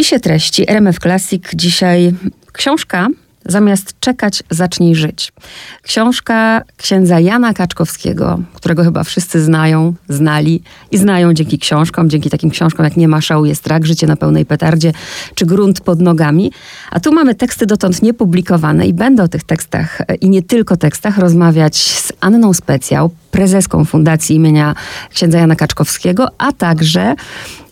spisie treści RMF Classic dzisiaj książka Zamiast czekać, zacznij żyć. Książka księdza Jana Kaczkowskiego, którego chyba wszyscy znają, znali i znają dzięki książkom, dzięki takim książkom jak Nie ma szału, jest rak, Życie na pełnej petardzie czy Grunt pod nogami. A tu mamy teksty dotąd niepublikowane i będę o tych tekstach i nie tylko tekstach rozmawiać z Anną Specjał, prezeską Fundacji imienia księdza Jana Kaczkowskiego, a także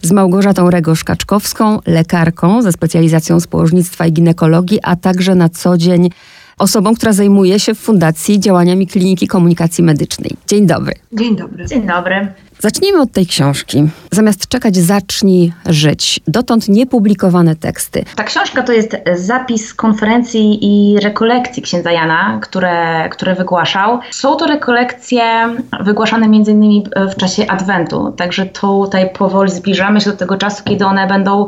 z Małgorzatą Regosz-Kaczkowską, lekarką ze specjalizacją z położnictwa i ginekologii, a także na co dzień osobą, która zajmuje się w Fundacji działaniami Kliniki Komunikacji Medycznej. Dzień dobry. Dzień dobry. Dzień dobry. Zacznijmy od tej książki. Zamiast czekać, zacznij żyć. Dotąd niepublikowane teksty. Ta książka to jest zapis konferencji i rekolekcji księdza Jana, które, które wygłaszał. Są to rekolekcje wygłaszane m.in. w czasie Adwentu, także tutaj powoli zbliżamy się do tego czasu, kiedy one będą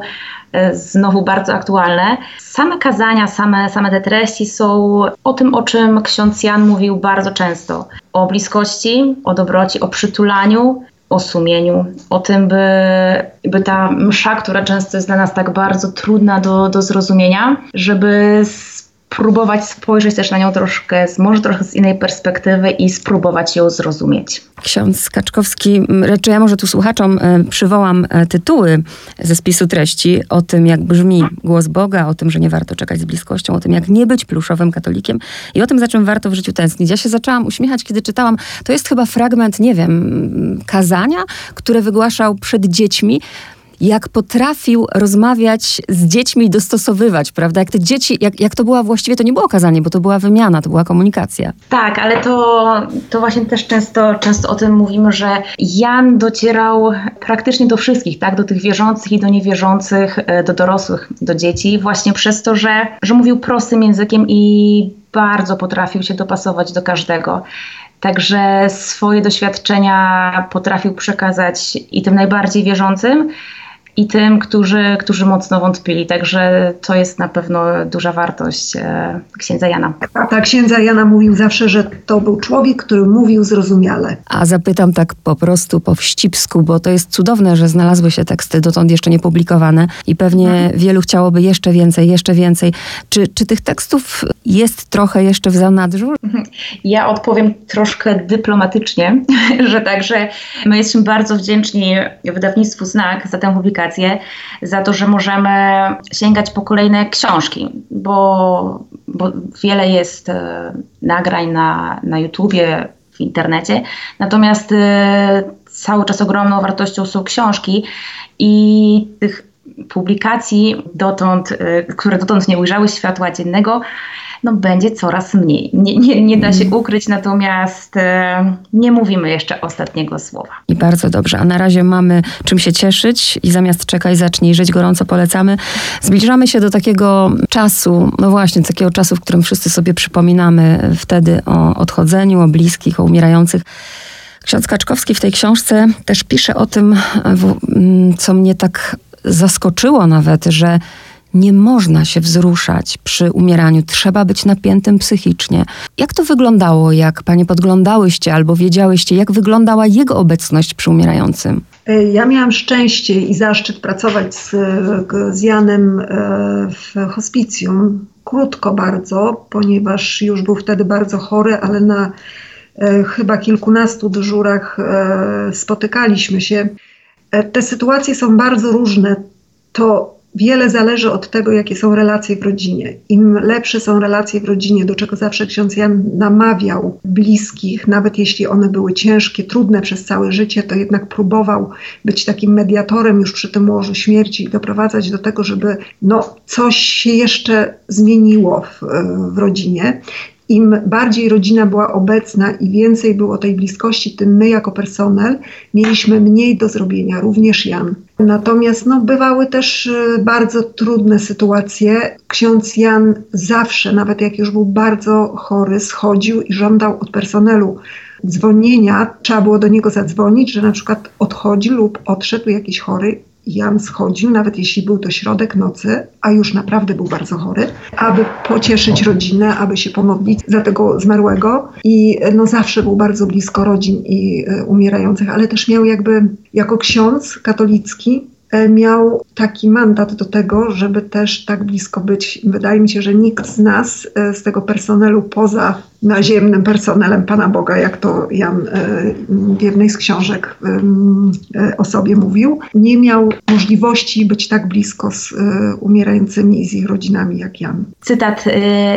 znowu bardzo aktualne. Same kazania, same, same te treści są o tym, o czym ksiądz Jan mówił bardzo często. O bliskości, o dobroci, o przytulaniu, o sumieniu, o tym, by, by ta msza, która często jest dla nas tak bardzo trudna do, do zrozumienia, żeby spróbować spojrzeć też na nią troszkę, może trochę z innej perspektywy i spróbować ją zrozumieć. Ksiądz Kaczkowski, czy ja może tu słuchaczom e, przywołam e, tytuły ze spisu treści o tym, jak brzmi głos Boga, o tym, że nie warto czekać z bliskością, o tym, jak nie być pluszowym katolikiem i o tym, za czym warto w życiu tęsknić. Ja się zaczęłam uśmiechać, kiedy czytałam, to jest chyba fragment, nie wiem, kazania, które wygłaszał przed dziećmi jak potrafił rozmawiać z dziećmi i dostosowywać, prawda? Jak te dzieci, jak, jak to była właściwie, to nie było kazanie, bo to była wymiana, to była komunikacja. Tak, ale to, to właśnie też często, często o tym mówimy, że Jan docierał praktycznie do wszystkich, tak? Do tych wierzących i do niewierzących, e, do dorosłych, do dzieci, właśnie przez to, że, że mówił prostym językiem i bardzo potrafił się dopasować do każdego. Także swoje doświadczenia potrafił przekazać i tym najbardziej wierzącym, i tym, którzy, którzy mocno wątpili. Także to jest na pewno duża wartość e, księdza Jana. Tak, księdza Jana mówił zawsze, że to był człowiek, który mówił zrozumiale. A zapytam tak po prostu po wścibsku, bo to jest cudowne, że znalazły się teksty dotąd jeszcze niepublikowane i pewnie mhm. wielu chciałoby jeszcze więcej, jeszcze więcej. Czy, czy tych tekstów jest trochę jeszcze w zanadrzu? Ja odpowiem troszkę dyplomatycznie, że także my jesteśmy bardzo wdzięczni wydawnictwu Znak za tę publikację za to, że możemy sięgać po kolejne książki, bo, bo wiele jest e, nagrań na, na YouTubie, w internecie, natomiast e, cały czas ogromną wartością są książki i tych publikacji dotąd, e, które dotąd nie ujrzały światła dziennego, no, będzie coraz mniej. Nie, nie, nie da się mhm. ukryć, natomiast e, nie mówimy jeszcze ostatniego słowa. I bardzo dobrze. A na razie mamy czym się cieszyć i zamiast czekaj, zacznij żyć, gorąco polecamy. Zbliżamy się do takiego czasu, no właśnie, takiego czasu, w którym wszyscy sobie przypominamy wtedy o odchodzeniu, o bliskich, o umierających. Ksiądz Kaczkowski w tej książce też pisze o tym, co mnie tak zaskoczyło nawet, że nie można się wzruszać przy umieraniu, trzeba być napiętym psychicznie. Jak to wyglądało, jak panie podglądałyście albo wiedziałyście, jak wyglądała jego obecność przy umierającym? E, ja miałam szczęście i zaszczyt pracować z, z Janem e, w hospicjum. Krótko bardzo, ponieważ już był wtedy bardzo chory, ale na e, chyba kilkunastu dyżurach spotykaliśmy się. Te sytuacje są bardzo różne. To Wiele zależy od tego, jakie są relacje w rodzinie. Im lepsze są relacje w rodzinie, do czego zawsze ksiądz Jan namawiał bliskich, nawet jeśli one były ciężkie, trudne przez całe życie, to jednak próbował być takim mediatorem już przy tym łożu śmierci i doprowadzać do tego, żeby no, coś się jeszcze zmieniło w, w rodzinie im bardziej rodzina była obecna i więcej było tej bliskości, tym my jako personel mieliśmy mniej do zrobienia, również Jan. Natomiast no, bywały też y, bardzo trudne sytuacje. Ksiądz Jan zawsze, nawet jak już był bardzo chory, schodził i żądał od personelu dzwonienia. Trzeba było do niego zadzwonić, że na przykład odchodzi lub odszedł jakiś chory Jan schodził, nawet jeśli był to środek nocy, a już naprawdę był bardzo chory, aby pocieszyć rodzinę, aby się pomodlić za tego zmarłego. I no, zawsze był bardzo blisko rodzin i y, umierających, ale też miał jakby jako ksiądz katolicki e, miał taki mandat do tego, żeby też tak blisko być. Wydaje mi się, że nikt z nas, e, z tego personelu poza naziemnym personelem Pana Boga, jak to Jan w jednej z książek o sobie mówił, nie miał możliwości być tak blisko z umierającymi i z ich rodzinami jak Jan. Cytat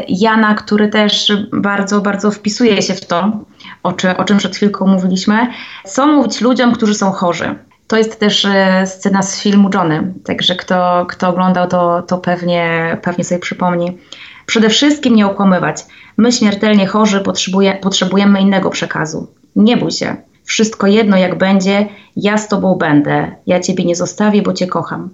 Jana, który też bardzo, bardzo wpisuje się w to, o czym przed chwilką mówiliśmy. Co mówić ludziom, którzy są chorzy? To jest też e, scena z filmu Johnny, także kto, kto oglądał, to, to pewnie, pewnie sobie przypomni. Przede wszystkim nie okłamywać. My śmiertelnie chorzy potrzebuje, potrzebujemy innego przekazu. Nie bój się. Wszystko jedno jak będzie, ja z tobą będę. Ja ciebie nie zostawię, bo cię kocham.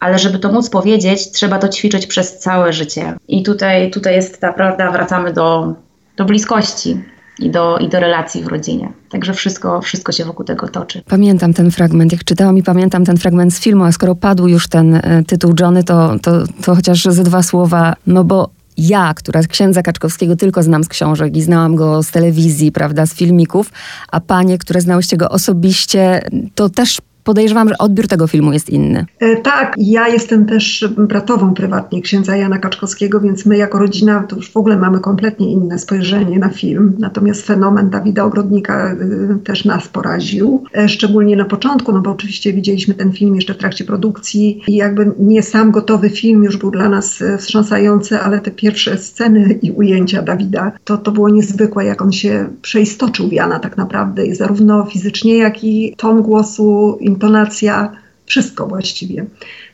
Ale żeby to móc powiedzieć, trzeba to ćwiczyć przez całe życie. I tutaj, tutaj jest ta prawda, wracamy do, do bliskości i do, i do relacji w rodzinie. Także wszystko, wszystko się wokół tego toczy. Pamiętam ten fragment, jak czytałam i pamiętam ten fragment z filmu, a skoro padł już ten e, tytuł Johnny, to, to, to chociaż ze dwa słowa, no bo ja, która księdza Kaczkowskiego tylko znam z książek i znałam go z telewizji, prawda, z filmików, a panie, które znałyście go osobiście, to też podejrzewam, że odbiór tego filmu jest inny. E, tak, ja jestem też bratową prywatnie księdza Jana Kaczkowskiego, więc my jako rodzina to już w ogóle mamy kompletnie inne spojrzenie na film. Natomiast fenomen Dawida Ogrodnika e, też nas poraził, e, szczególnie na początku, no bo oczywiście widzieliśmy ten film jeszcze w trakcie produkcji i jakby nie sam gotowy film już był dla nas wstrząsający, ale te pierwsze sceny i ujęcia Dawida, to, to było niezwykłe, jak on się przeistoczył Jana tak naprawdę, zarówno fizycznie, jak i ton głosu, intonacja, wszystko właściwie.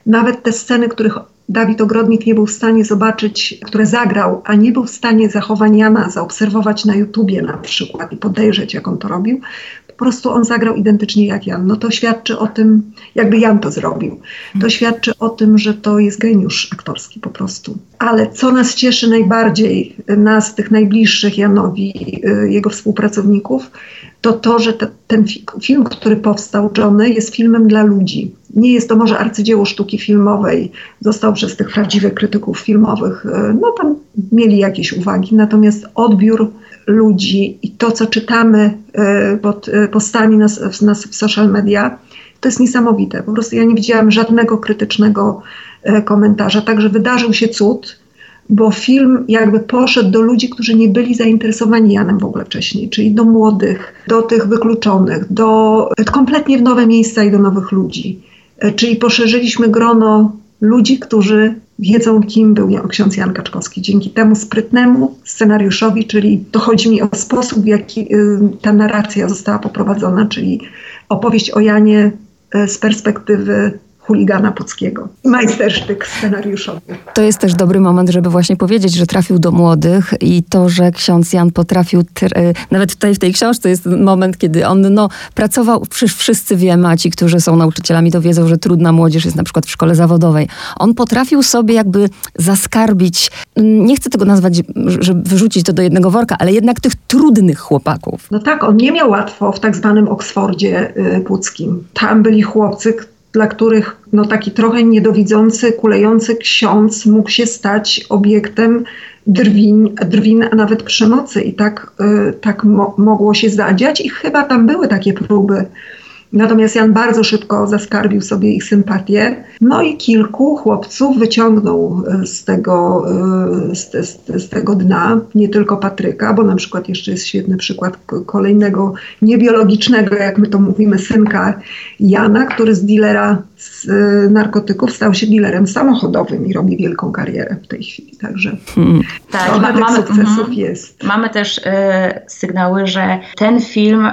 Nawet te sceny, których Dawid Ogrodnik nie był w stanie zobaczyć, które zagrał, a nie był w stanie zachowań Jana zaobserwować na YouTubie na przykład i podejrzeć, jak on to robił, prostu on zagrał identycznie jak Jan. No to świadczy o tym, jakby Jan to zrobił. To świadczy o tym, że to jest geniusz aktorski po prostu. Ale co nas cieszy najbardziej, nas, tych najbliższych Janowi, y, jego współpracowników, to to, że te, ten film, który powstał, Johnny, jest filmem dla ludzi. Nie jest to może arcydzieło sztuki filmowej, został przez tych prawdziwych krytyków filmowych, e, no tam mieli jakieś uwagi, natomiast odbiór ludzi i to, co czytamy e, pod e, postami na, na social media, to jest niesamowite. Po prostu ja nie widziałam żadnego krytycznego komentarza. Także wydarzył się cud bo film jakby poszedł do ludzi, którzy nie byli zainteresowani Janem w ogóle wcześniej, czyli do młodych, do tych wykluczonych, do kompletnie w nowe miejsca i do nowych ludzi. E, czyli poszerzyliśmy grono ludzi, którzy wiedzą, kim był ksiądz Jan Kaczkowski. Dzięki temu sprytnemu scenariuszowi, czyli to chodzi mi o sposób, w jaki y, ta narracja została poprowadzona, czyli opowieść o Janie y, z perspektywy chuligana Puckiego. Majstersztyk scenariuszowy. To jest też dobry moment, żeby właśnie powiedzieć, że trafił do młodych i to, że ksiądz Jan potrafił, e, nawet tutaj w tej książce jest moment, kiedy on no, pracował, wszyscy wiemy, a ci, którzy są nauczycielami, to wiedzą, że trudna młodzież jest na przykład w szkole zawodowej. On potrafił sobie jakby zaskarbić, nie chcę tego nazwać, żeby wyrzucić to do jednego worka, ale jednak tych trudnych chłopaków. No tak, on nie miał łatwo w tak zwanym Oksfordzie y, Puckim. Tam byli chłopcy, dla których no, taki trochę niedowidzący, kulejący ksiądz mógł się stać obiektem drwin, drwin a nawet przemocy. I tak, y, tak mo mogło się zadziać i chyba tam były takie próby Natomiast Jan bardzo szybko zaskarbił sobie ich sympatię. No i kilku chłopców wyciągnął e, z tego, e, z, z, z, tego dna, nie tylko Patryka, bo na przykład jeszcze jest świetny przykład kolejnego niebiologicznego, jak my to mówimy, synka Jana, który z dealera z e, narkotyków stał się dealerem samochodowym i robi wielką karierę w tej chwili. Także hmm. tak, ma, mamy, sukcesów mm, jest. Mamy też y, sygnały, że ten film y,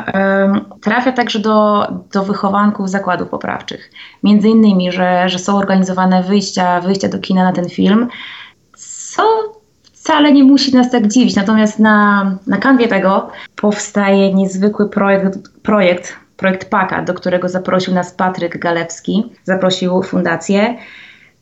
trafia także do do wychowanków zakładów poprawczych. Między innymi, że, że są organizowane wyjścia, wyjścia do kina na ten film, co wcale nie musi nas tak dziwić. Natomiast na, na kanwie tego powstaje niezwykły projekt, projekt, projekt PAKA, do którego zaprosił nas Patryk Galewski, zaprosił fundację.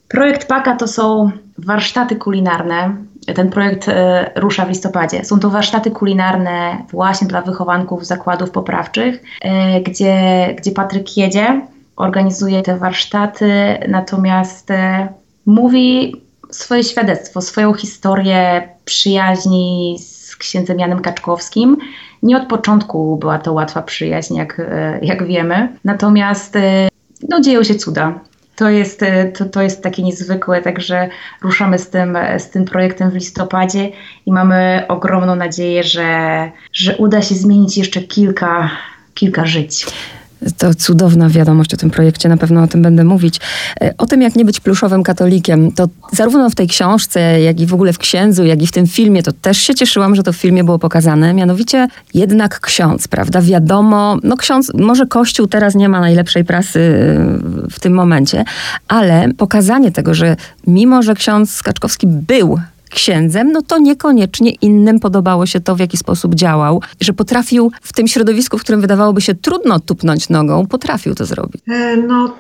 Projekt PAKA to są warsztaty kulinarne. Ten projekt e, rusza w listopadzie. Są to warsztaty kulinarne właśnie dla wychowanków zakładów poprawczych, e, gdzie, gdzie Patryk jedzie, organizuje te warsztaty, natomiast e, mówi swoje świadectwo, swoją historię przyjaźni z księdzem Janem Kaczkowskim. Nie od początku była to łatwa przyjaźń, jak, jak wiemy, natomiast no, dzieją się cuda. To jest, to, to jest takie niezwykłe, także ruszamy z tym, z tym projektem w listopadzie i mamy ogromną nadzieję, że, że uda się zmienić jeszcze kilka, kilka żyć. To cudowna wiadomość o tym projekcie, na pewno o tym będę mówić. E, o tym, jak nie być pluszowym katolikiem, to zarówno w tej książce, jak i w ogóle w księdzu, jak i w tym filmie, to też się cieszyłam, że to w filmie było pokazane. Mianowicie jednak ksiądz, prawda? Wiadomo, no ksiądz, może Kościół teraz nie ma najlepszej prasy e, w tym momencie, ale pokazanie tego, że mimo, że ksiądz Skaczkowski był księdzem, no to niekoniecznie innym podobało się to, w jaki sposób działał, że potrafił w tym środowisku, w którym wydawałoby się trudno tupnąć nogą, potrafił to zrobić. E, no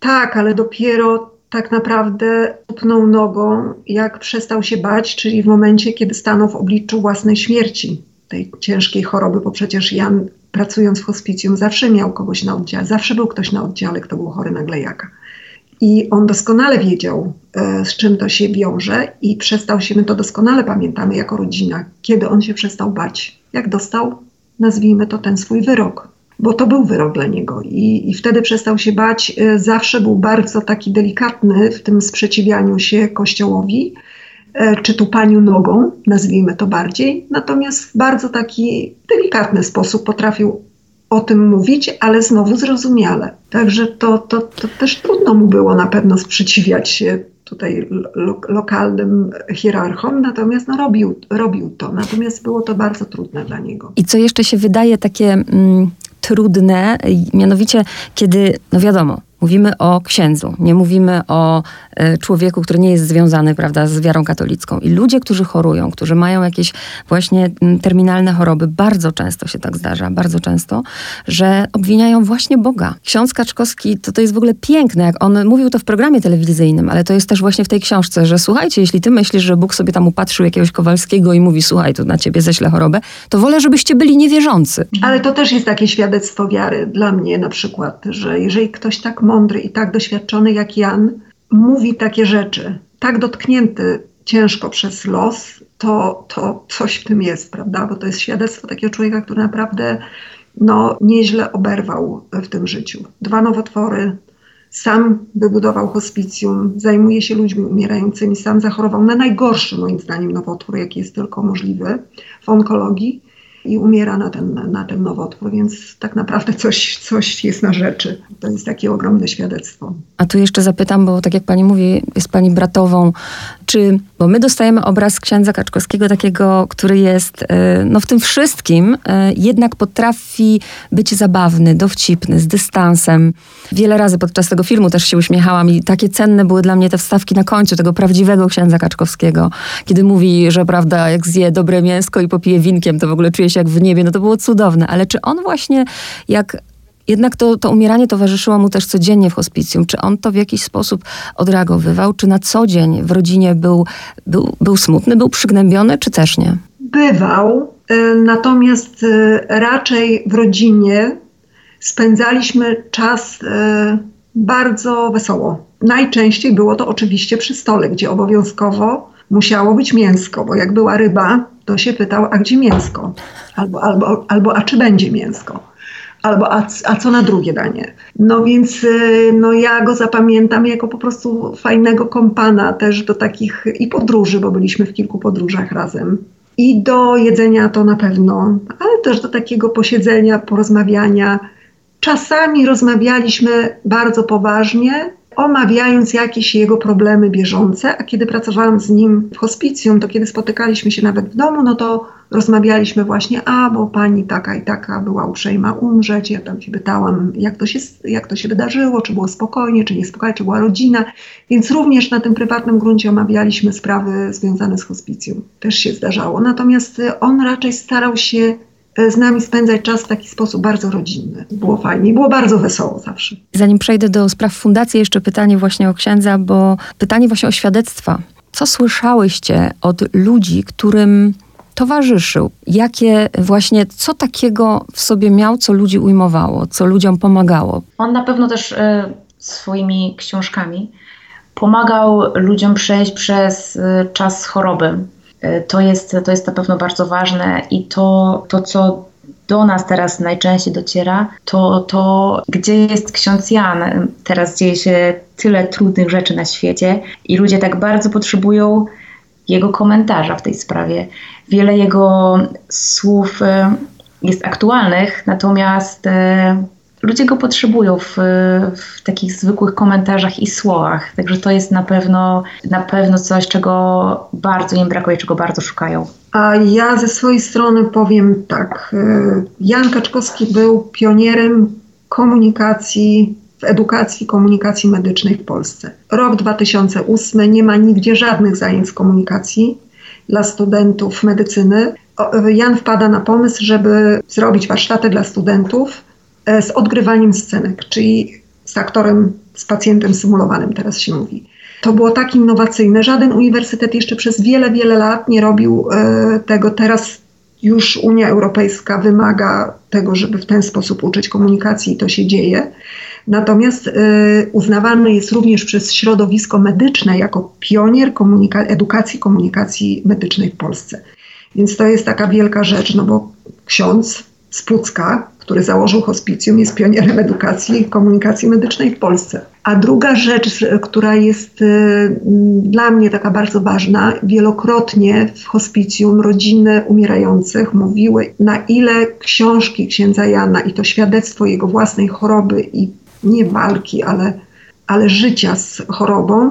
tak, ale dopiero tak naprawdę tupnął nogą, jak przestał się bać, czyli w momencie, kiedy stanął w obliczu własnej śmierci, tej ciężkiej choroby, bo przecież Jan pracując w hospicjum zawsze miał kogoś na oddziale, zawsze był ktoś na oddziale, kto był chory na glejaka. I on doskonale wiedział, e, z czym to się wiąże, i przestał się, my to doskonale pamiętamy jako rodzina, kiedy on się przestał bać. Jak dostał, nazwijmy to, ten swój wyrok, bo to był wyrok dla niego. I, i wtedy przestał się bać. E, zawsze był bardzo taki delikatny w tym sprzeciwianiu się Kościołowi, e, czy tupaniu nogą, nazwijmy to bardziej. Natomiast w bardzo taki delikatny sposób potrafił o tym mówić, ale znowu zrozumiale. Także to, to, to też trudno mu było na pewno sprzeciwiać się tutaj lo, lokalnym hierarchom, natomiast no, robił, robił to. Natomiast było to bardzo trudne dla niego. I co jeszcze się wydaje takie mm, trudne, mianowicie kiedy, no wiadomo, Mówimy o księdzu, nie mówimy o e, człowieku, który nie jest związany prawda, z wiarą katolicką. I ludzie, którzy chorują, którzy mają jakieś właśnie terminalne choroby, bardzo często się tak zdarza, bardzo często, że obwiniają właśnie Boga. Ksiądz Kaczkowski, to, to jest w ogóle piękne, jak on mówił to w programie telewizyjnym, ale to jest też właśnie w tej książce, że słuchajcie, jeśli ty myślisz, że Bóg sobie tam upatrzył jakiegoś Kowalskiego i mówi, słuchaj, tu na ciebie ześlę chorobę, to wolę, żebyście byli niewierzący. Ale to też jest takie świadectwo wiary dla mnie na przykład, że jeżeli ktoś tak mądry i tak doświadczony jak Jan mówi takie rzeczy, tak dotknięty ciężko przez los, to, to coś w tym jest, prawda? Bo to jest świadectwo takiego człowieka, który naprawdę no, nieźle oberwał w tym życiu. Dwa nowotwory, sam wybudował hospicjum, zajmuje się ludźmi umierającymi, sam zachorował na najgorszy moim zdaniem nowotwór, jaki jest tylko możliwy w onkologii i umiera na ten, na ten nowotwór, więc tak naprawdę coś, coś jest na rzeczy. To jest takie ogromne świadectwo. A tu jeszcze zapytam, bo tak jak pani mówi, jest pani bratową, czy, bo my dostajemy obraz księdza Kaczkowskiego takiego, który jest e, no, w tym wszystkim, e, jednak potrafi być zabawny, dowcipny, z dystansem. Wiele razy podczas tego filmu też się uśmiechałam i takie cenne były dla mnie te wstawki na końcu tego prawdziwego księdza Kaczkowskiego, kiedy mówi, że prawda, jak zje dobre mięsko i popije winkiem, to w ogóle czuje się jak w niebie. No to było cudowne. Ale czy on właśnie, jak jednak to, to umieranie towarzyszyło mu też codziennie w hospicjum. Czy on to w jakiś sposób odreagowywał? Czy na co dzień w rodzinie był, był, był smutny, był przygnębiony, czy też nie? Bywał, y, natomiast y, raczej w rodzinie spędzaliśmy czas y, bardzo wesoło. Najczęściej było to oczywiście przy stole, gdzie obowiązkowo musiało być mięsko, bo jak była ryba, to się pytał, a gdzie mięsko? Albo, albo, albo a czy będzie mięsko? Albo a, a co na drugie danie. No więc y, no ja go zapamiętam jako po prostu fajnego kompana też do takich i podróży, bo byliśmy w kilku podróżach razem. I do jedzenia to na pewno, ale też do takiego posiedzenia, porozmawiania. Czasami rozmawialiśmy bardzo poważnie, omawiając jakieś jego problemy bieżące, a kiedy pracowałam z nim w hospicjum, to kiedy spotykaliśmy się nawet w domu, no to rozmawialiśmy właśnie, a bo pani taka i taka była uprzejma umrzeć, ja tam się pytałam, jak to się, jak to się wydarzyło, czy było spokojnie, czy niespokojnie, czy była rodzina, więc również na tym prywatnym gruncie omawialiśmy sprawy związane z hospicjum. Też się zdarzało. Natomiast on raczej starał się z nami spędzać czas w taki sposób bardzo rodzinny. Było fajnie, było bardzo wesoło zawsze. Zanim przejdę do spraw fundacji, jeszcze pytanie właśnie o księdza, bo pytanie właśnie o świadectwa. Co słyszałyście od ludzi, którym towarzyszył? Jakie właśnie, co takiego w sobie miał, co ludzi ujmowało, co ludziom pomagało? On na pewno też y, swoimi książkami pomagał ludziom przejść przez y, czas choroby. Y, to jest, to jest na pewno bardzo ważne i to, to co do nas teraz najczęściej dociera, to, to gdzie jest ksiądz Jan? Teraz dzieje się tyle trudnych rzeczy na świecie i ludzie tak bardzo potrzebują jego komentarza w tej sprawie. Wiele jego słów e, jest aktualnych, natomiast e, ludzie go potrzebują w, w, takich zwykłych komentarzach i słowach. Także to jest na pewno, na pewno coś, czego bardzo im brakuje, czego bardzo szukają. A ja ze swojej strony powiem tak. E, Jan Kaczkowski był pionierem komunikacji, w edukacji komunikacji medycznej w Polsce. Rok 2008 nie ma nigdzie żadnych zajęć z komunikacji dla studentów medycyny. Jan wpada na pomysł, żeby zrobić warsztaty dla studentów e, z odgrywaniem scenek, czyli z aktorem, z pacjentem symulowanym, teraz się mówi. To było tak innowacyjne. Żaden uniwersytet jeszcze przez wiele, wiele lat nie robił e, tego. Teraz już Unia Europejska wymaga tego, żeby w ten sposób uczyć komunikacji i to się dzieje. Natomiast y, uznawany jest również przez środowisko medyczne jako pionier komunika edukacji komunikacji medycznej w Polsce. Więc to jest taka wielka rzecz, no bo ksiądz z Pucka, który założył hospicjum, jest pionierem edukacji komunikacji medycznej w Polsce. A druga rzecz, która jest y, dla mnie taka bardzo ważna, wielokrotnie w hospicjum rodziny umierających mówiły, na ile książki księdza Jana i to świadectwo jego własnej choroby i nie walki, ale, ale życia z chorobą,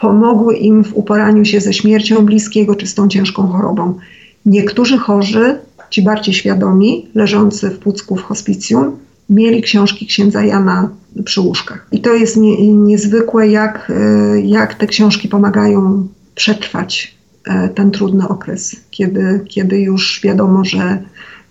pomogły im w uporaniu się ze śmiercią bliskiego czy z tą ciężką chorobą. Niektórzy chorzy, ci bardziej świadomi, leżący w Pucku w hospicjum, mieli książki księdza Jana przy łóżkach. I to jest nie, niezwykłe, jak, e, jak te książki pomagają przetrwać e, ten trudny okres, kiedy, kiedy już wiadomo, że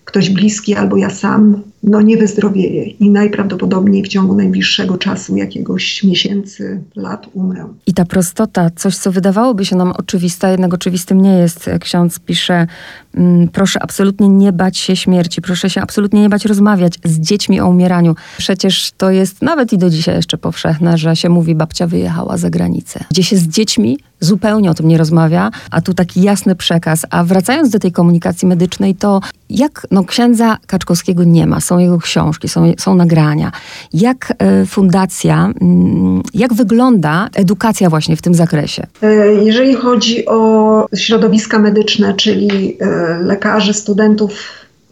ktoś bliski albo ja sam no nie wyzdrowieje i najprawdopodobniej w ciągu najbliższego czasu, jakiegoś miesięcy, lat umrę. I ta prostota, coś co wydawałoby się nam oczywiste, jednak oczywistym nie jest. Ksiądz pisze, mm, proszę absolutnie nie bać się śmierci, proszę się absolutnie nie bać rozmawiać z dziećmi o umieraniu. Przecież to jest nawet i do dzisiaj jeszcze powszechne, że się mówi babcia wyjechała za granicę. Gdzie się z dziećmi zupełnie o tym nie rozmawia, a tu taki jasny przekaz. A wracając do tej komunikacji medycznej, to jak no, księdza Kaczkowskiego nie ma, są jego książki, są, są nagrania. Jak e, fundacja, mm, jak wygląda edukacja właśnie w tym zakresie? E, jeżeli chodzi o środowiska medyczne, czyli e, lekarzy, studentów,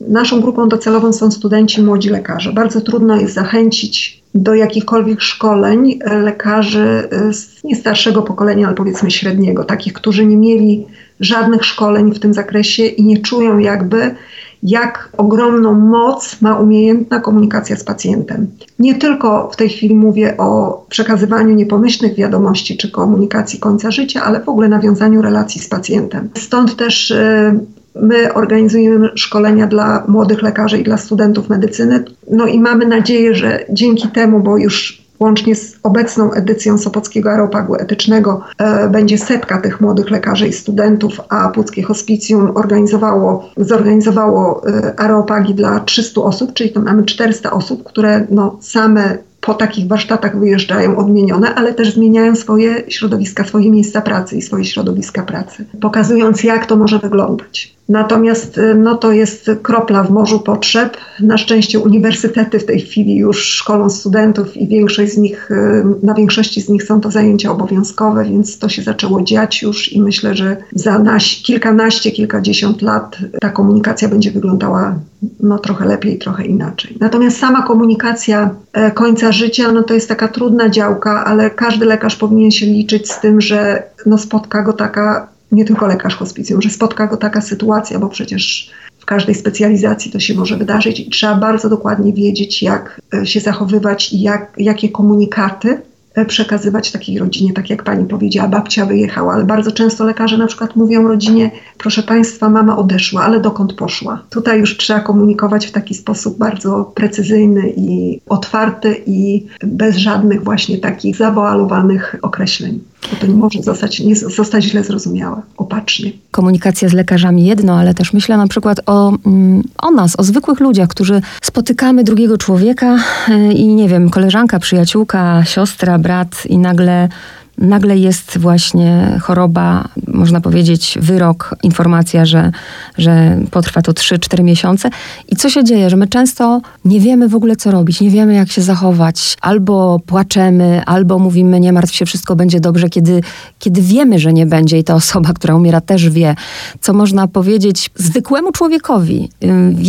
naszą grupą docelową są studenci, młodzi lekarze. Bardzo trudno jest zachęcić do jakichkolwiek szkoleń lekarzy z nie starszego pokolenia, ale powiedzmy średniego, takich, którzy nie mieli żadnych szkoleń w tym zakresie i nie czują jakby, jak ogromną moc ma umiejętna komunikacja z pacjentem. Nie tylko w tej chwili mówię o przekazywaniu niepomyślnych wiadomości czy komunikacji końca życia, ale w ogóle nawiązaniu relacji z pacjentem. Stąd też y, My organizujemy szkolenia dla młodych lekarzy i dla studentów medycyny. No i mamy nadzieję, że dzięki temu, bo już Łącznie z obecną edycją Sopockiego Aeropagu Etycznego e, będzie setka tych młodych lekarzy i studentów, a Puckie Hospicjum organizowało, zorganizowało e, aeropagi dla 300 osób, czyli to mamy 400 osób, które no, same po takich warsztatach wyjeżdżają odmienione, ale też zmieniają swoje środowiska, swoje miejsca pracy i swoje środowiska pracy, pokazując jak to może wyglądać. Natomiast y, no, to jest kropla w morzu potrzeb. Na szczęście uniwersytety w tej chwili już szkolą studentów i większość z nich, y, na większości z nich są to zajęcia obowiązkowe, więc to się zaczęło dziać już i myślę, że za naś, kilkanaście, kilkadziesiąt lat ta komunikacja będzie wyglądała no, trochę lepiej, trochę inaczej. Natomiast sama komunikacja e, końca życia, no to jest taka trudna działka, ale każdy lekarz powinien się liczyć z tym, że no, spotka go taka nie tylko lekarz hospicjum, że spotka go taka sytuacja, bo przecież w każdej specjalizacji to się może wydarzyć i trzeba bardzo dokładnie wiedzieć, jak e, się zachowywać i jak, jakie komunikaty przekazywać takiej rodzinie, tak jak pani powiedziała, babcia wyjechała, ale bardzo często lekarze na przykład mówią rodzinie, proszę państwa, mama odeszła, ale dokąd poszła? Tutaj już trzeba komunikować w taki sposób bardzo precyzyjny i otwarty i bez żadnych właśnie takich zawoalowanych określeń to nie może zostać, nie zostać źle zrozumiałe, opacznie. Komunikacja z lekarzami jedno, ale też myślę na przykład o, mm, o nas, o zwykłych ludziach, którzy spotykamy drugiego człowieka e, i nie wiem, koleżanka, przyjaciółka, siostra, brat i nagle nagle jest właśnie choroba, można powiedzieć wyrok, informacja, że, że potrwa to 3-4 miesiące. I co się dzieje, że my często nie wiemy w ogóle co robić, nie wiemy jak się zachować. Albo płaczemy, albo mówimy nie martw się, wszystko będzie dobrze, kiedy, kiedy wiemy, że nie będzie i ta osoba, która umiera też wie, co można powiedzieć zwykłemu człowiekowi,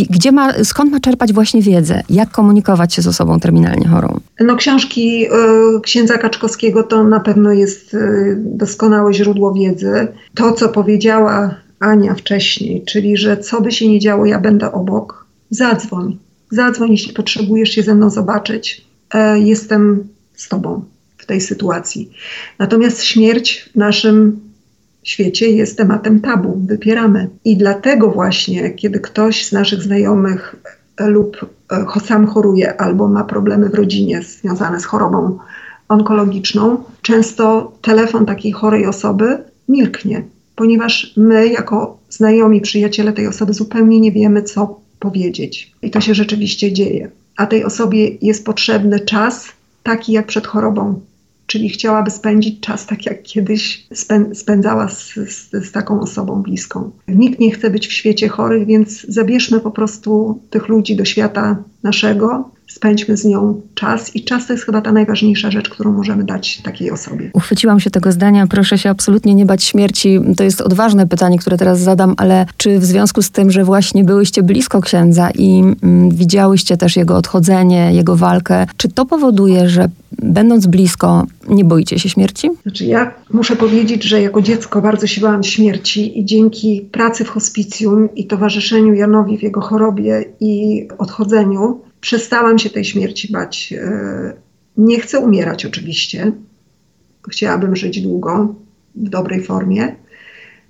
gdzie ma, skąd ma czerpać właśnie wiedzę, jak komunikować się z osobą terminalnie chorą. No książki y, księdza Kaczkowskiego to na pewno jest y, doskonałe źródło wiedzy. To, co powiedziała Ania wcześniej, czyli że co by się nie działo, ja będę obok, zadzwoń. Zadzwoń, jeśli potrzebujesz się ze mną zobaczyć. E, jestem z tobą w tej sytuacji. Natomiast śmierć w naszym świecie jest tematem tabu, wypieramy. I dlatego właśnie, kiedy ktoś z naszych znajomych lub e, sam choruje albo ma problemy w rodzinie związane z chorobą onkologiczną, często telefon takiej chorej osoby milknie, ponieważ my, jako znajomi, przyjaciele tej osoby, zupełnie nie wiemy, co powiedzieć. I to się rzeczywiście dzieje. A tej osobie jest potrzebny czas, taki jak przed chorobą, czyli chciałaby spędzić czas tak, jak kiedyś spędzała z, z, z, taką osobą bliską. Nikt nie chce być w świecie chorych, więc zabierzmy po prostu tych ludzi do świata naszego, spędźmy z nią czas i czas to jest chyba ta najważniejsza rzecz, którą możemy dać takiej osobie. Uchwyciłam się tego zdania, proszę się absolutnie nie bać śmierci. To jest odważne pytanie, które teraz zadam, ale czy w związku z tym, że właśnie byłyście blisko księdza i mm, widziałyście też jego odchodzenie, jego walkę, czy to powoduje, że będąc blisko, nie boicie się śmierci? Znaczy ja muszę powiedzieć, że jako dziecko bardzo się bałam śmierci i dzięki pracy w hospicjum i towarzyszeniu Janowi w jego chorobie i odchodzeniu, przestałam się tej śmierci bać. E, nie chcę umierać oczywiście. Chciałabym żyć długo, w dobrej formie.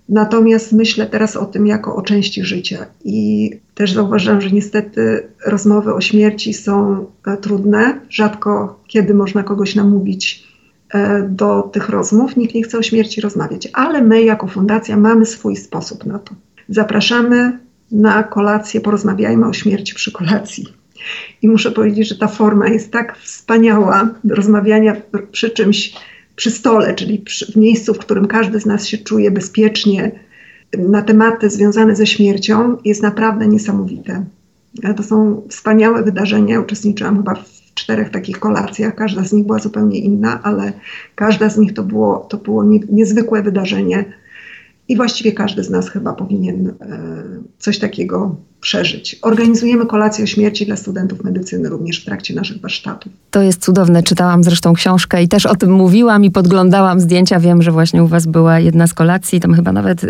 Natomiast myślę teraz o tym jako o części życia i też zauważyłam, że niestety rozmowy o śmierci są e, trudne. Rzadko kiedy można kogoś namówić e, do tych rozmów. Nikt nie chce o śmierci rozmawiać, ale my jako fundacja mamy swój sposób na to. Zapraszamy na kolację, porozmawiajmy o śmierci przy kolacji. I muszę powiedzieć, że ta forma jest tak wspaniała rozmawiania przy czymś, przy stole, czyli przy, w miejscu, w którym każdy z nas się czuje bezpiecznie na tematy związane ze śmiercią, jest naprawdę niesamowite. To są wspaniałe wydarzenia. Uczestniczyłam chyba w czterech takich kolacjach. Każda z nich była zupełnie inna, ale każda z nich to było, to było nie, niezwykłe wydarzenie. I właściwie każdy z nas chyba powinien e, coś takiego przeżyć. Organizujemy kolację o śmierci dla studentów medycyny również w trakcie naszych warsztatów. To jest cudowne. Czytałam zresztą książkę i też o tym mówiłam i podglądałam zdjęcia. Wiem, że właśnie u was była jedna z kolacji. Tam chyba nawet,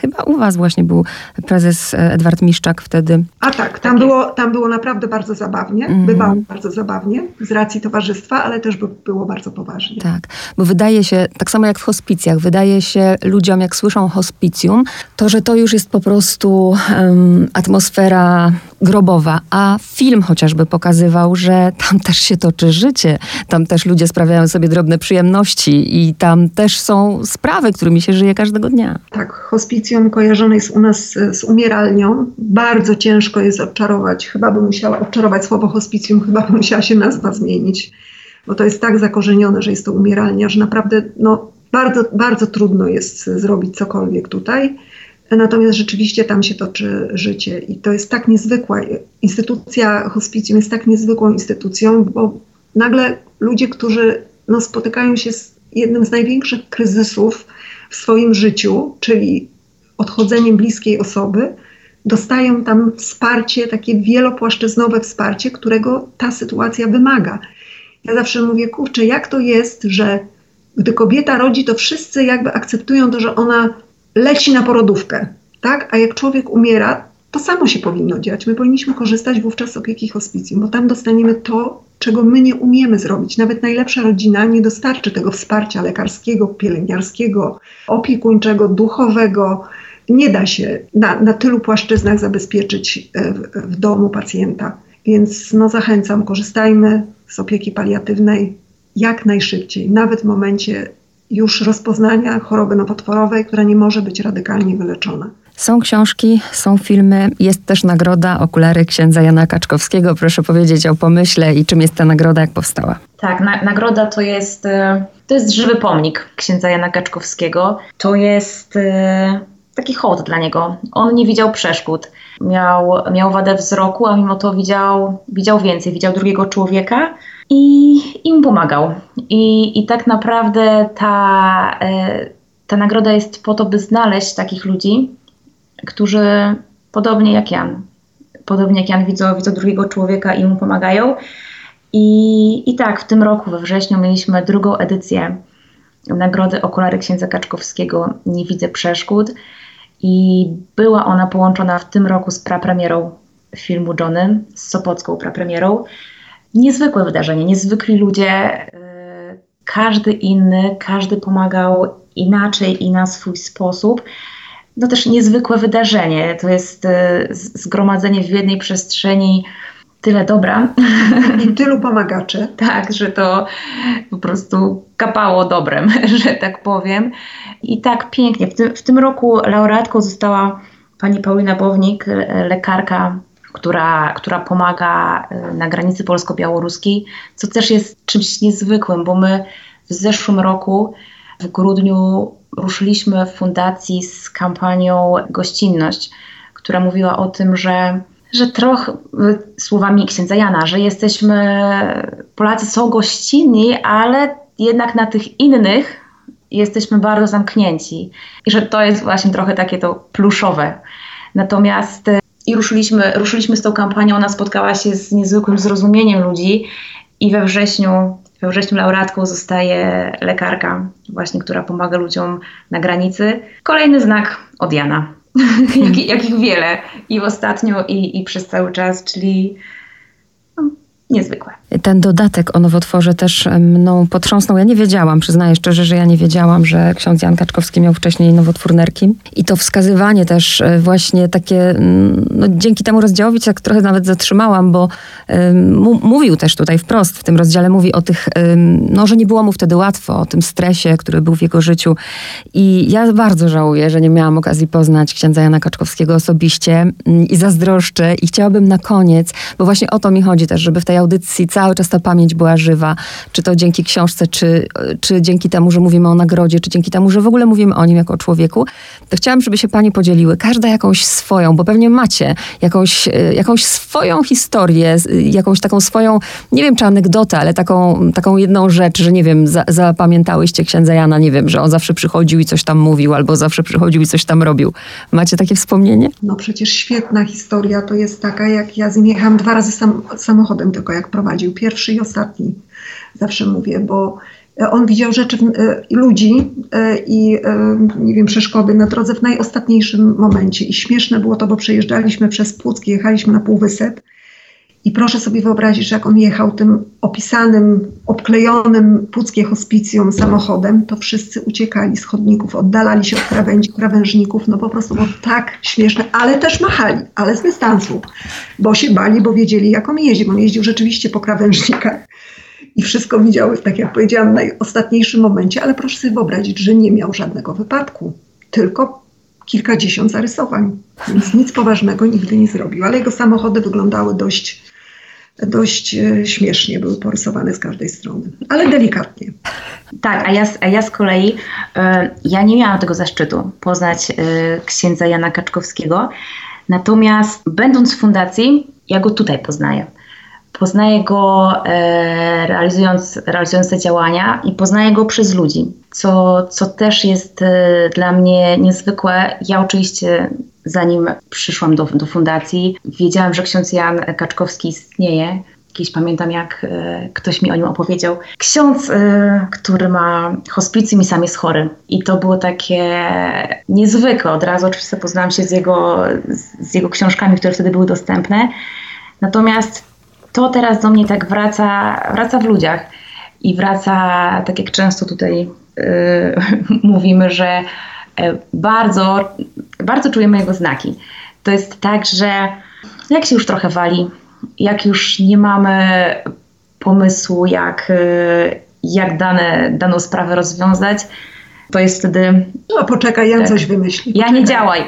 chyba u was właśnie był prezes e, Edward Miszczak wtedy. A tak, tam, tak było, tam było naprawdę bardzo zabawnie. Mm. Bywało bardzo zabawnie z racji towarzystwa, ale też by było bardzo poważnie. Tak, bo wydaje się, tak samo jak w hospicjach, wydaje się ludziom, jak słyszą hospicjum, to, że to już jest po prostu um, atmosfera atmosfera grobowa, a film chociażby pokazywał, że tam też się toczy życie, tam też ludzie sprawiają sobie drobne przyjemności i tam też są sprawy, którymi się żyje każdego dnia. Tak, hospicjum kojarzone jest u nas z umieralnią. Bardzo ciężko jest odczarować, chyba by musiała odczarować słowo hospicjum, chyba by musiała się nazwa zmienić, bo to jest tak zakorzenione, że jest to umieralnia, że naprawdę no, bardzo, bardzo trudno jest zrobić cokolwiek tutaj. Natomiast rzeczywiście tam się toczy życie i to jest tak niezwykła instytucja hospicjum jest tak niezwykłą instytucją, bo nagle ludzie, którzy no, spotykają się z jednym z największych kryzysów w swoim życiu, czyli odchodzeniem bliskiej osoby, dostają tam wsparcie, takie wielopłaszczyznowe wsparcie, którego ta sytuacja wymaga. Ja zawsze mówię, kurczę, jak to jest, że gdy kobieta rodzi, to wszyscy jakby akceptują to, że ona leci na porodówkę, tak? A jak człowiek umiera, to samo się powinno dziać. My powinniśmy korzystać wówczas z opieki hospicjum, bo tam dostaniemy to, czego my nie umiemy zrobić. Nawet najlepsza rodzina nie dostarczy tego wsparcia lekarskiego, pielęgniarskiego, opiekuńczego, duchowego. Nie da się na, na tylu płaszczyznach zabezpieczyć e, w, w domu pacjenta. Więc no, zachęcam, korzystajmy z opieki paliatywnej jak najszybciej, nawet w momencie już rozpoznania choroby nowotworowej, która nie może być radykalnie wyleczona. Są książki, są filmy, jest też nagroda Okulary księdza Jana Kaczkowskiego. Proszę powiedzieć o pomyśle i czym jest ta nagroda, jak powstała. Tak, na, nagroda to jest, e, to jest żywy pomnik księdza Jana Kaczkowskiego. To jest e, taki hołd dla niego. On nie widział przeszkód. Miał, miał wadę wzroku, a mimo to widział, widział więcej, widział drugiego człowieka i im pomagał. I, i tak naprawdę ta, e, ta nagroda jest po to, by znaleźć takich ludzi, którzy podobnie jak Jan, podobnie jak Jan widzą, widzą drugiego człowieka i mu pomagają. I, I tak, w tym roku, we wrześniu, mieliśmy drugą edycję Nagrody Okulary Księdza Kaczkowskiego Nie widzę przeszkód. I była ona połączona w tym roku z prapremierą filmu Johnny, z Sopocką prapremierą. Niezwykłe wydarzenie, niezwykli ludzie, y, każdy inny, każdy pomagał inaczej i na swój sposób. No też niezwykłe wydarzenie. To jest y, zgromadzenie w jednej przestrzeni tyle dobra. I tylu pomagaczy. tak, że to po prostu kapało dobrem, że tak powiem. I tak pięknie. W tym, w tym roku laureatką została pani Paulina Bownik, lekarka która, która pomaga y, na granicy polsko-białoruskiej, co też jest czymś niezwykłym, bo my w zeszłym roku, w grudniu, ruszyliśmy w fundacji z kampanią Gościnność, która mówiła o tym, że że trochę słowami księdza Jana, że jesteśmy, Polacy są gościnni, ale jednak na tych innych jesteśmy bardzo zamknięci i że to jest właśnie trochę takie to pluszowe. Natomiast e, i ruszyliśmy, ruszyliśmy z tą kampanią, ona spotkała się z niezwykłym zrozumieniem ludzi i we wrześniu, we wrześniu laureatką zostaje lekarka właśnie, która pomaga ludziom na granicy. Kolejny znak od Jana. jak, jakich wiele i ostatnio, i, i przez cały czas, czyli niezwykłe. Ten dodatek o nowotworze też mną potrząsnął. Ja nie wiedziałam, przyznaję szczerze, że ja nie wiedziałam, że ksiądz Jan Kaczkowski miał wcześniej nowotwór nerki. I to wskazywanie też e, właśnie takie, mm, no dzięki temu rozdziałowi tak trochę nawet zatrzymałam, bo um, mówił też tutaj wprost w tym rozdziale, mówi o tych, um, no że nie było mu wtedy łatwo, o tym stresie, który był w jego życiu. I ja bardzo żałuję, że nie miałam okazji poznać księdza Jana Kaczkowskiego osobiście um, i zazdroszczę i chciałabym na koniec, bo właśnie o to mi chodzi też, żeby w tej audycji cały czas ta pamięć była żywa, czy to dzięki książce, czy, czy dzięki temu, że mówimy o nagrodzie, czy dzięki temu, że w ogóle mówimy o nim jako o człowieku, to chciałam, żeby się Pani podzieliły, każda jakąś swoją, bo pewnie macie jakąś, e, jakąś swoją historię, jakąś taką swoją, nie wiem czy anegdotę, ale taką, taką jedną rzecz, że nie wiem, za, zapamiętałyście księdza Jana, nie wiem, że on zawsze przychodził i coś tam mówił, albo zawsze przychodził i coś tam robił. Macie takie wspomnienie? No przecież świetna historia to jest taka, jak ja z nim jechałam dwa razy sam, samochodem tylko jak prowadził, pierwszy i ostatni, zawsze mówię, bo e, on widział rzeczy, e, ludzi e, i nie wiem, przeszkody na drodze w najostatniejszym momencie. I śmieszne było to, bo przejeżdżaliśmy przez Płuck, jechaliśmy na Półwysep i proszę sobie wyobrazić, że jak on jechał tym opisanym, obklejonym Puckie hospicjum samochodem, to wszyscy uciekali z chodników, oddalali się od krawędzi, krawężników. No po prostu było tak śmieszne, ale też machali, ale z dystansu, bo się bali, bo wiedzieli jak on jeździ. On jeździł rzeczywiście po krawężnikach i wszystko widziały, tak jak powiedziałam, w najostatniejszym momencie, ale proszę sobie wyobrazić, że nie miał żadnego wypadku, tylko kilkadziesiąt zarysowań, więc nic poważnego nigdy nie zrobił, ale jego samochody wyglądały dość dość e, śmiesznie były porysowane z każdej strony, ale delikatnie. Tak, a ja, a ja z kolei, e, ja nie miałam tego zaszczytu poznać e, księdza Jana Kaczkowskiego, natomiast będąc w fundacji, ja go tutaj poznaję. Poznaję go realizując, realizując te działania i poznaję go przez ludzi, co, co też jest dla mnie niezwykłe. Ja oczywiście zanim przyszłam do, do fundacji, wiedziałam, że ksiądz Jan Kaczkowski istnieje. Kiedyś pamiętam, jak e, ktoś mi o nim opowiedział. Ksiądz, e, który ma hospicjum i sam jest chory. I to było takie niezwykłe. Od razu oczywiście poznałam się z jego, z jego książkami, które wtedy były dostępne. Natomiast to teraz do mnie tak wraca, wraca w ludziach. I wraca, tak jak często tutaj e, mówimy, że bardzo, bardzo czujemy jego znaki. To jest tak, że jak się już trochę wali, jak już nie mamy pomysłu, jak, e, jak dane, daną sprawę rozwiązać, to jest wtedy. No poczekaj, Jan tak. coś wymyśli. Poczekaj. Ja nie działaj.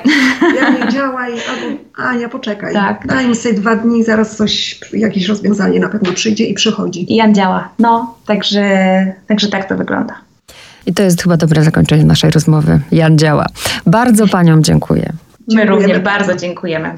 Ja nie działaj, albo Ania, poczekaj. Tak. Daj mi sobie dwa dni, zaraz coś, jakieś rozwiązanie na pewno przyjdzie i przychodzi. Jan działa. No, także, także tak to wygląda. I to jest chyba dobre zakończenie naszej rozmowy. Jan działa. Bardzo paniom dziękuję. My również bardzo dziękujemy.